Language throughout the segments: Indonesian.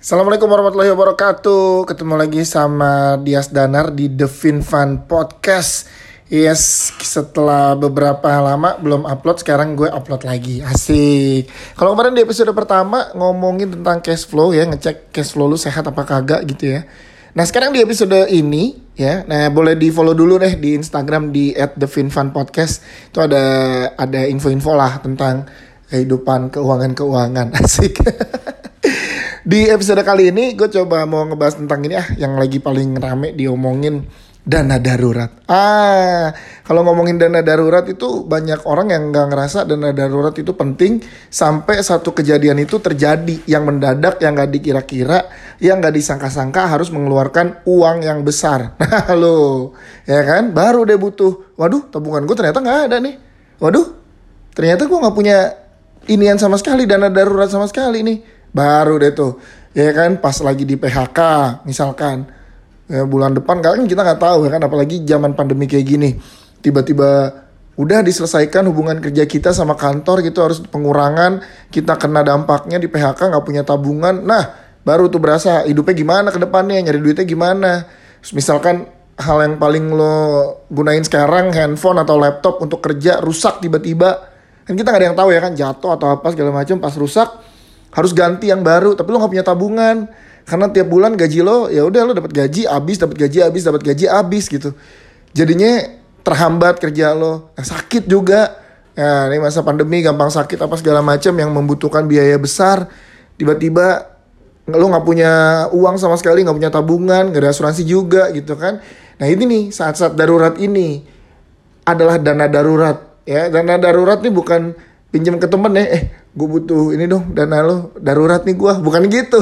Assalamualaikum warahmatullahi wabarakatuh. Ketemu lagi sama Dias Danar di The Fin Fun Podcast. Yes, setelah beberapa lama belum upload, sekarang gue upload lagi. Asik. Kalau kemarin di episode pertama ngomongin tentang cash flow ya Ngecek cash flow lu sehat apa kagak gitu ya. Nah sekarang di episode ini ya, nah boleh di follow dulu deh di Instagram di @thefinfunpodcast itu ada ada info-info lah tentang kehidupan keuangan-keuangan. Asik. Di episode kali ini gue coba mau ngebahas tentang ini ah yang lagi paling rame diomongin dana darurat. Ah, kalau ngomongin dana darurat itu banyak orang yang nggak ngerasa dana darurat itu penting sampai satu kejadian itu terjadi yang mendadak, yang nggak dikira-kira, yang nggak disangka-sangka harus mengeluarkan uang yang besar. Nah lo, ya kan? Baru deh butuh. Waduh, tabungan gue ternyata nggak ada nih. Waduh, ternyata gue nggak punya inian sama sekali, dana darurat sama sekali nih baru deh tuh. Ya kan pas lagi di PHK misalkan. Ya, bulan depan kan kita nggak tahu ya kan apalagi zaman pandemi kayak gini. Tiba-tiba udah diselesaikan hubungan kerja kita sama kantor gitu harus pengurangan. Kita kena dampaknya di PHK nggak punya tabungan. Nah baru tuh berasa hidupnya gimana ke depannya nyari duitnya gimana. Misalkan hal yang paling lo gunain sekarang handphone atau laptop untuk kerja rusak tiba-tiba. Kan kita nggak ada yang tahu ya kan jatuh atau apa segala macam pas rusak harus ganti yang baru tapi lo nggak punya tabungan. Karena tiap bulan gaji lo ya udah lo dapat gaji abis dapat gaji abis dapat gaji abis gitu. Jadinya terhambat kerja lo. Nah, sakit juga. Ya ini masa pandemi gampang sakit apa segala macam yang membutuhkan biaya besar. Tiba-tiba lo nggak punya uang sama sekali nggak punya tabungan nggak ada asuransi juga gitu kan. Nah ini nih saat-saat darurat ini adalah dana darurat. Ya dana darurat nih bukan pinjam ke temen ya eh gue butuh ini dong dana lo darurat nih gue bukan gitu.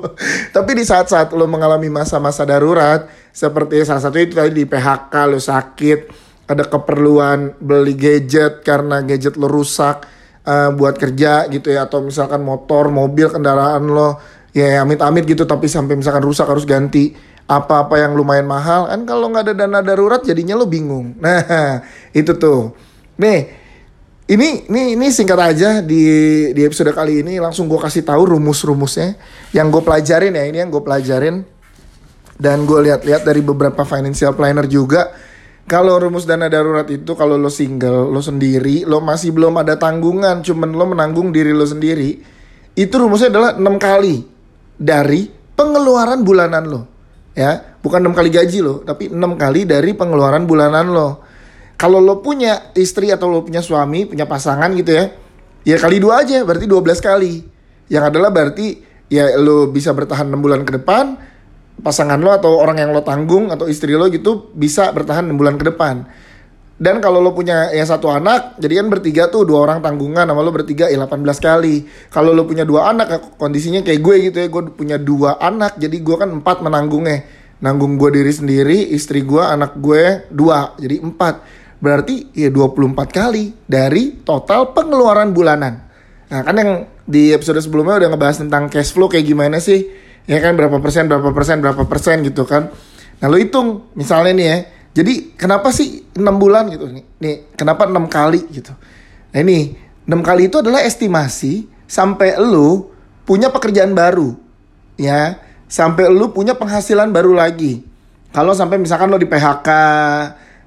Tapi di saat-saat lo mengalami masa-masa darurat seperti salah satu itu tadi di PHK lo sakit ada keperluan beli gadget karena gadget lo rusak uh, buat kerja gitu ya atau misalkan motor mobil kendaraan lo ya amit-amit gitu tapi sampai misalkan rusak harus ganti apa-apa yang lumayan mahal. Kan kalau nggak ada dana darurat jadinya lo bingung. Nah itu tuh. Nih ini ini ini singkat aja di di episode kali ini. Langsung gue kasih tahu rumus-rumusnya yang gue pelajarin ya. Ini yang gue pelajarin. Dan gue lihat-lihat dari beberapa financial planner juga. Kalau rumus dana darurat itu kalau lo single lo sendiri lo masih belum ada tanggungan. Cuman lo menanggung diri lo sendiri. Itu rumusnya adalah enam kali dari pengeluaran bulanan lo. Ya bukan enam kali gaji lo tapi enam kali dari pengeluaran bulanan lo kalau lo punya istri atau lo punya suami, punya pasangan gitu ya, ya kali dua aja, berarti 12 kali. Yang adalah berarti ya lo bisa bertahan 6 bulan ke depan, pasangan lo atau orang yang lo tanggung atau istri lo gitu bisa bertahan 6 bulan ke depan. Dan kalau lo punya ya satu anak, jadi kan bertiga tuh dua orang tanggungan sama lo bertiga ya 18 kali. Kalau lo punya dua anak, ya kondisinya kayak gue gitu ya, gue punya dua anak, jadi gue kan empat menanggungnya. Nanggung gue diri sendiri, istri gue, anak gue dua, jadi empat. Berarti ya 24 kali dari total pengeluaran bulanan. Nah kan yang di episode sebelumnya udah ngebahas tentang cash flow kayak gimana sih. Ya kan berapa persen, berapa persen, berapa persen gitu kan. Nah lo hitung misalnya nih ya. Jadi kenapa sih 6 bulan gitu nih. Nih kenapa 6 kali gitu. Nah ini 6 kali itu adalah estimasi sampai lo punya pekerjaan baru. Ya. Sampai lo punya penghasilan baru lagi. Kalau sampai misalkan lo di PHK,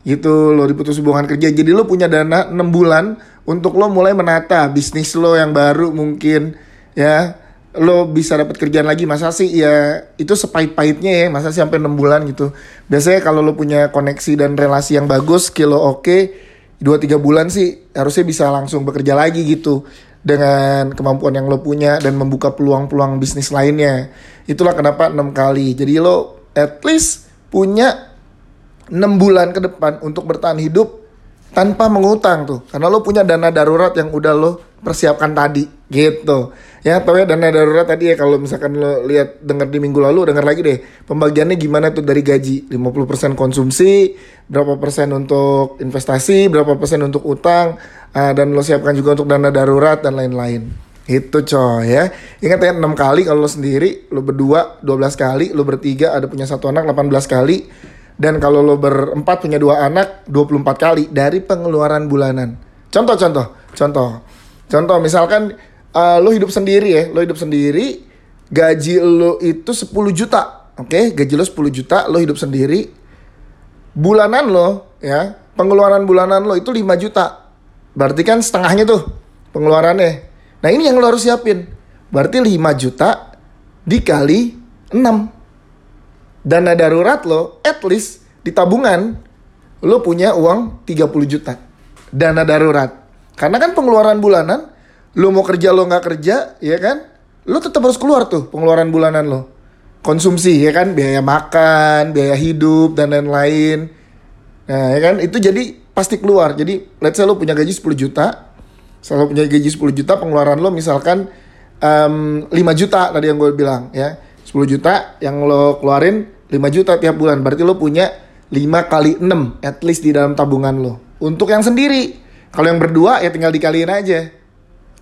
gitu lo diputus hubungan kerja. Jadi lo punya dana 6 bulan untuk lo mulai menata bisnis lo yang baru mungkin ya. Lo bisa dapat kerjaan lagi. Masa sih? Ya itu sepait-paitnya ya. Masa sih sampai 6 bulan gitu. Biasanya kalau lo punya koneksi dan relasi yang bagus skill lo oke okay, 2-3 bulan sih harusnya bisa langsung bekerja lagi gitu dengan kemampuan yang lo punya dan membuka peluang-peluang bisnis lainnya. Itulah kenapa 6 kali. Jadi lo at least punya 6 bulan ke depan untuk bertahan hidup tanpa mengutang tuh. Karena lo punya dana darurat yang udah lo persiapkan tadi gitu. Ya tau ya dana darurat tadi ya kalau misalkan lo lihat dengar di minggu lalu dengar lagi deh pembagiannya gimana tuh dari gaji? 50% konsumsi berapa persen untuk investasi berapa persen untuk utang uh, dan lo siapkan juga untuk dana darurat dan lain-lain. Itu coy ya. Ingat ya 6 kali kalau lo sendiri lo berdua 12 kali lo bertiga ada punya satu anak 18 kali dan kalau lo berempat punya dua anak 24 kali dari pengeluaran bulanan. Contoh-contoh, contoh. Contoh misalkan uh, lo hidup sendiri ya, lo hidup sendiri gaji lo itu 10 juta. Oke, gaji lo 10 juta, lo hidup sendiri. Bulanan lo, ya, pengeluaran bulanan lo itu 5 juta. Berarti kan setengahnya tuh pengeluarannya. Nah, ini yang lo harus siapin. Berarti 5 juta dikali 6 dana darurat lo at least di tabungan lo punya uang 30 juta. Dana darurat. Karena kan pengeluaran bulanan lo mau kerja lo nggak kerja ya kan? Lo tetap harus keluar tuh pengeluaran bulanan lo. Konsumsi ya kan? Biaya makan biaya hidup dan lain-lain. Nah ya kan? Itu jadi pasti keluar. Jadi let's say lo punya gaji 10 juta selalu punya gaji 10 juta pengeluaran lo misalkan um, 5 juta tadi yang gue bilang ya 10 juta yang lo keluarin 5 juta tiap bulan. Berarti lo punya 5 kali 6 at least di dalam tabungan lo. Untuk yang sendiri. Kalau yang berdua ya tinggal dikaliin aja.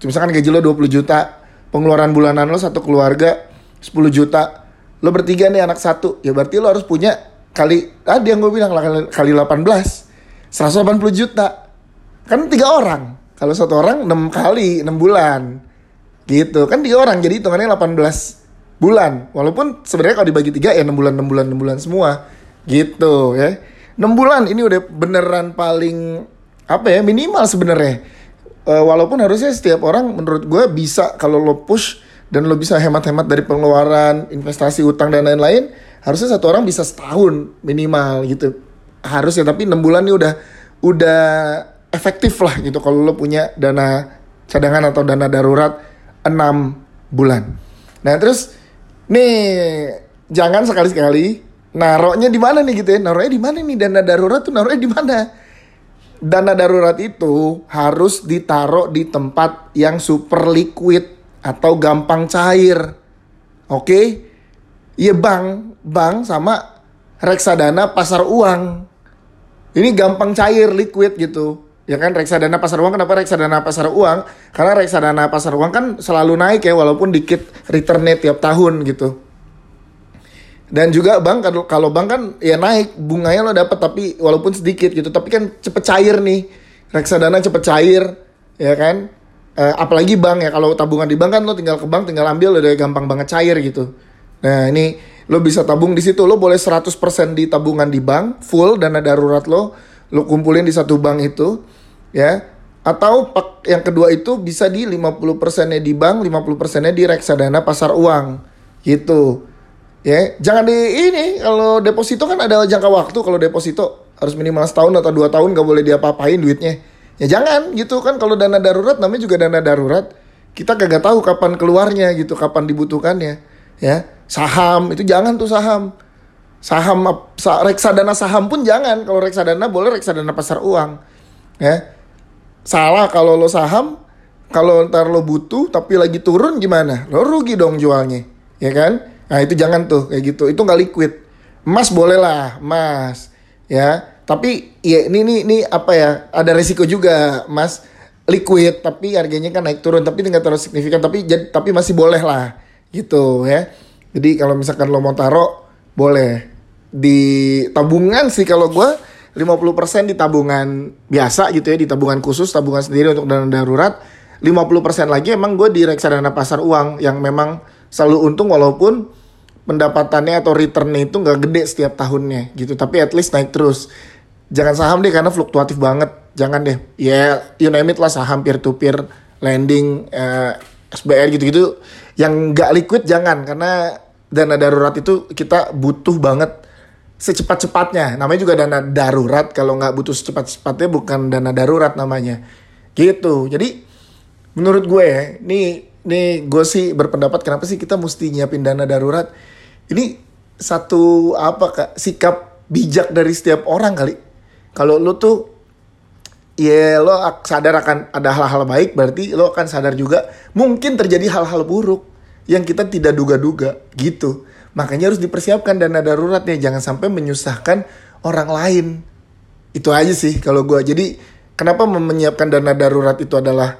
Misalkan gaji lo 20 juta, pengeluaran bulanan lo satu keluarga 10 juta. Lo bertiga nih anak satu, ya berarti lo harus punya kali tadi yang gue bilang kali, kali 18 180 juta. Kan tiga orang. Kalau satu orang 6 kali 6 bulan. Gitu. Kan tiga orang jadi hitungannya 18 bulan. Walaupun sebenarnya kalau dibagi tiga ya 6 bulan, 6 bulan, 6 bulan semua. Gitu ya. 6 bulan ini udah beneran paling apa ya minimal sebenarnya. Uh, walaupun harusnya setiap orang menurut gue bisa kalau lo push dan lo bisa hemat-hemat dari pengeluaran, investasi, utang dan lain-lain, harusnya satu orang bisa setahun minimal gitu. Harusnya tapi 6 bulan ini udah udah efektif lah gitu kalau lo punya dana cadangan atau dana darurat 6 bulan. Nah, terus Nih, jangan sekali-sekali naroknya di mana nih gitu ya? Naroknya di mana nih dana darurat tuh naroknya di mana? Dana darurat itu harus ditaruh di tempat yang super liquid atau gampang cair. Oke? Iya bank, bank sama reksadana pasar uang. Ini gampang cair, liquid gitu ya kan reksadana pasar uang kenapa reksadana pasar uang? Karena reksadana pasar uang kan selalu naik ya walaupun dikit returnnya tiap tahun gitu. Dan juga bank kalau bank kan ya naik bunganya lo dapat tapi walaupun sedikit gitu tapi kan cepet cair nih. Reksadana cepet cair ya kan? E, apalagi bank ya kalau tabungan di bank kan lo tinggal ke bank tinggal ambil udah gampang banget cair gitu. Nah ini lo bisa tabung di situ lo boleh 100% di tabungan di bank full dana darurat lo lo kumpulin di satu bank itu ya atau yang kedua itu bisa di 50%-nya di bank, 50%-nya di reksadana pasar uang. Gitu. Ya, jangan di ini kalau deposito kan ada jangka waktu kalau deposito harus minimal setahun atau dua tahun gak boleh diapa-apain duitnya. Ya jangan gitu kan kalau dana darurat namanya juga dana darurat. Kita kagak tahu kapan keluarnya gitu, kapan dibutuhkannya. Ya, saham itu jangan tuh saham. Saham reksadana saham pun jangan. Kalau reksadana boleh reksadana pasar uang. Ya, salah kalau lo saham kalau ntar lo butuh tapi lagi turun gimana? Lo rugi dong jualnya. Ya kan? Nah itu jangan tuh kayak gitu. Itu nggak liquid. Emas boleh lah emas. Ya. Tapi ya ini ini ini apa ya? Ada resiko juga emas. Liquid tapi harganya kan naik turun tapi tinggal terus signifikan tapi jadi tapi masih boleh lah gitu ya. Jadi kalau misalkan lo mau taruh boleh di tabungan sih kalau gue 50% di tabungan biasa gitu ya, di tabungan khusus, tabungan sendiri untuk dana darurat. 50% lagi emang gue di reksadana pasar uang yang memang selalu untung walaupun pendapatannya atau returnnya itu nggak gede setiap tahunnya gitu. Tapi at least naik terus. Jangan saham deh karena fluktuatif banget. Jangan deh. Ya, yeah, you name it lah saham peer to peer lending, eh, SBR gitu-gitu. Yang nggak liquid jangan karena dana darurat itu kita butuh banget secepat-cepatnya. Namanya juga dana darurat. Kalau nggak butuh secepat-cepatnya bukan dana darurat namanya. Gitu. Jadi menurut gue ya, nih nih gue sih berpendapat kenapa sih kita mesti nyiapin dana darurat. Ini satu apa kak sikap bijak dari setiap orang kali. Kalau lo tuh ya lo sadar akan ada hal-hal baik berarti lo akan sadar juga mungkin terjadi hal-hal buruk yang kita tidak duga-duga gitu. Makanya harus dipersiapkan dana daruratnya, jangan sampai menyusahkan orang lain. Itu aja sih kalau gue. Jadi kenapa menyiapkan dana darurat itu adalah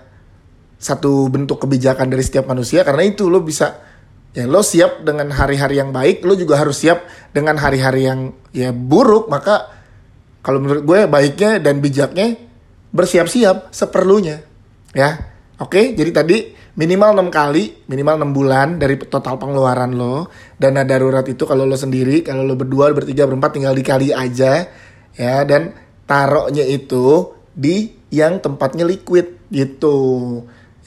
satu bentuk kebijakan dari setiap manusia karena itu lo bisa ya lo siap dengan hari-hari yang baik, lo juga harus siap dengan hari-hari yang ya buruk. Maka kalau menurut gue baiknya dan bijaknya bersiap-siap seperlunya. Ya. Oke, jadi tadi minimal enam kali, minimal enam bulan dari total pengeluaran lo. Dana darurat itu kalau lo sendiri, kalau lo berdua, bertiga, berempat tinggal dikali aja ya. Dan taruhnya itu di yang tempatnya liquid gitu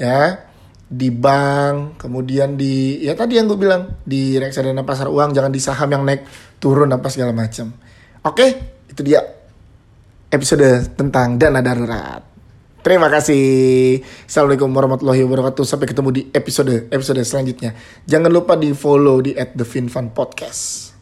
ya. Di bank kemudian di ya tadi yang gue bilang di reksadana pasar uang jangan di saham yang naik turun apa segala macam. Oke itu dia episode tentang dana darurat Terima kasih. Assalamualaikum warahmatullahi wabarakatuh. Sampai ketemu di episode episode selanjutnya. Jangan lupa di follow di at Podcast.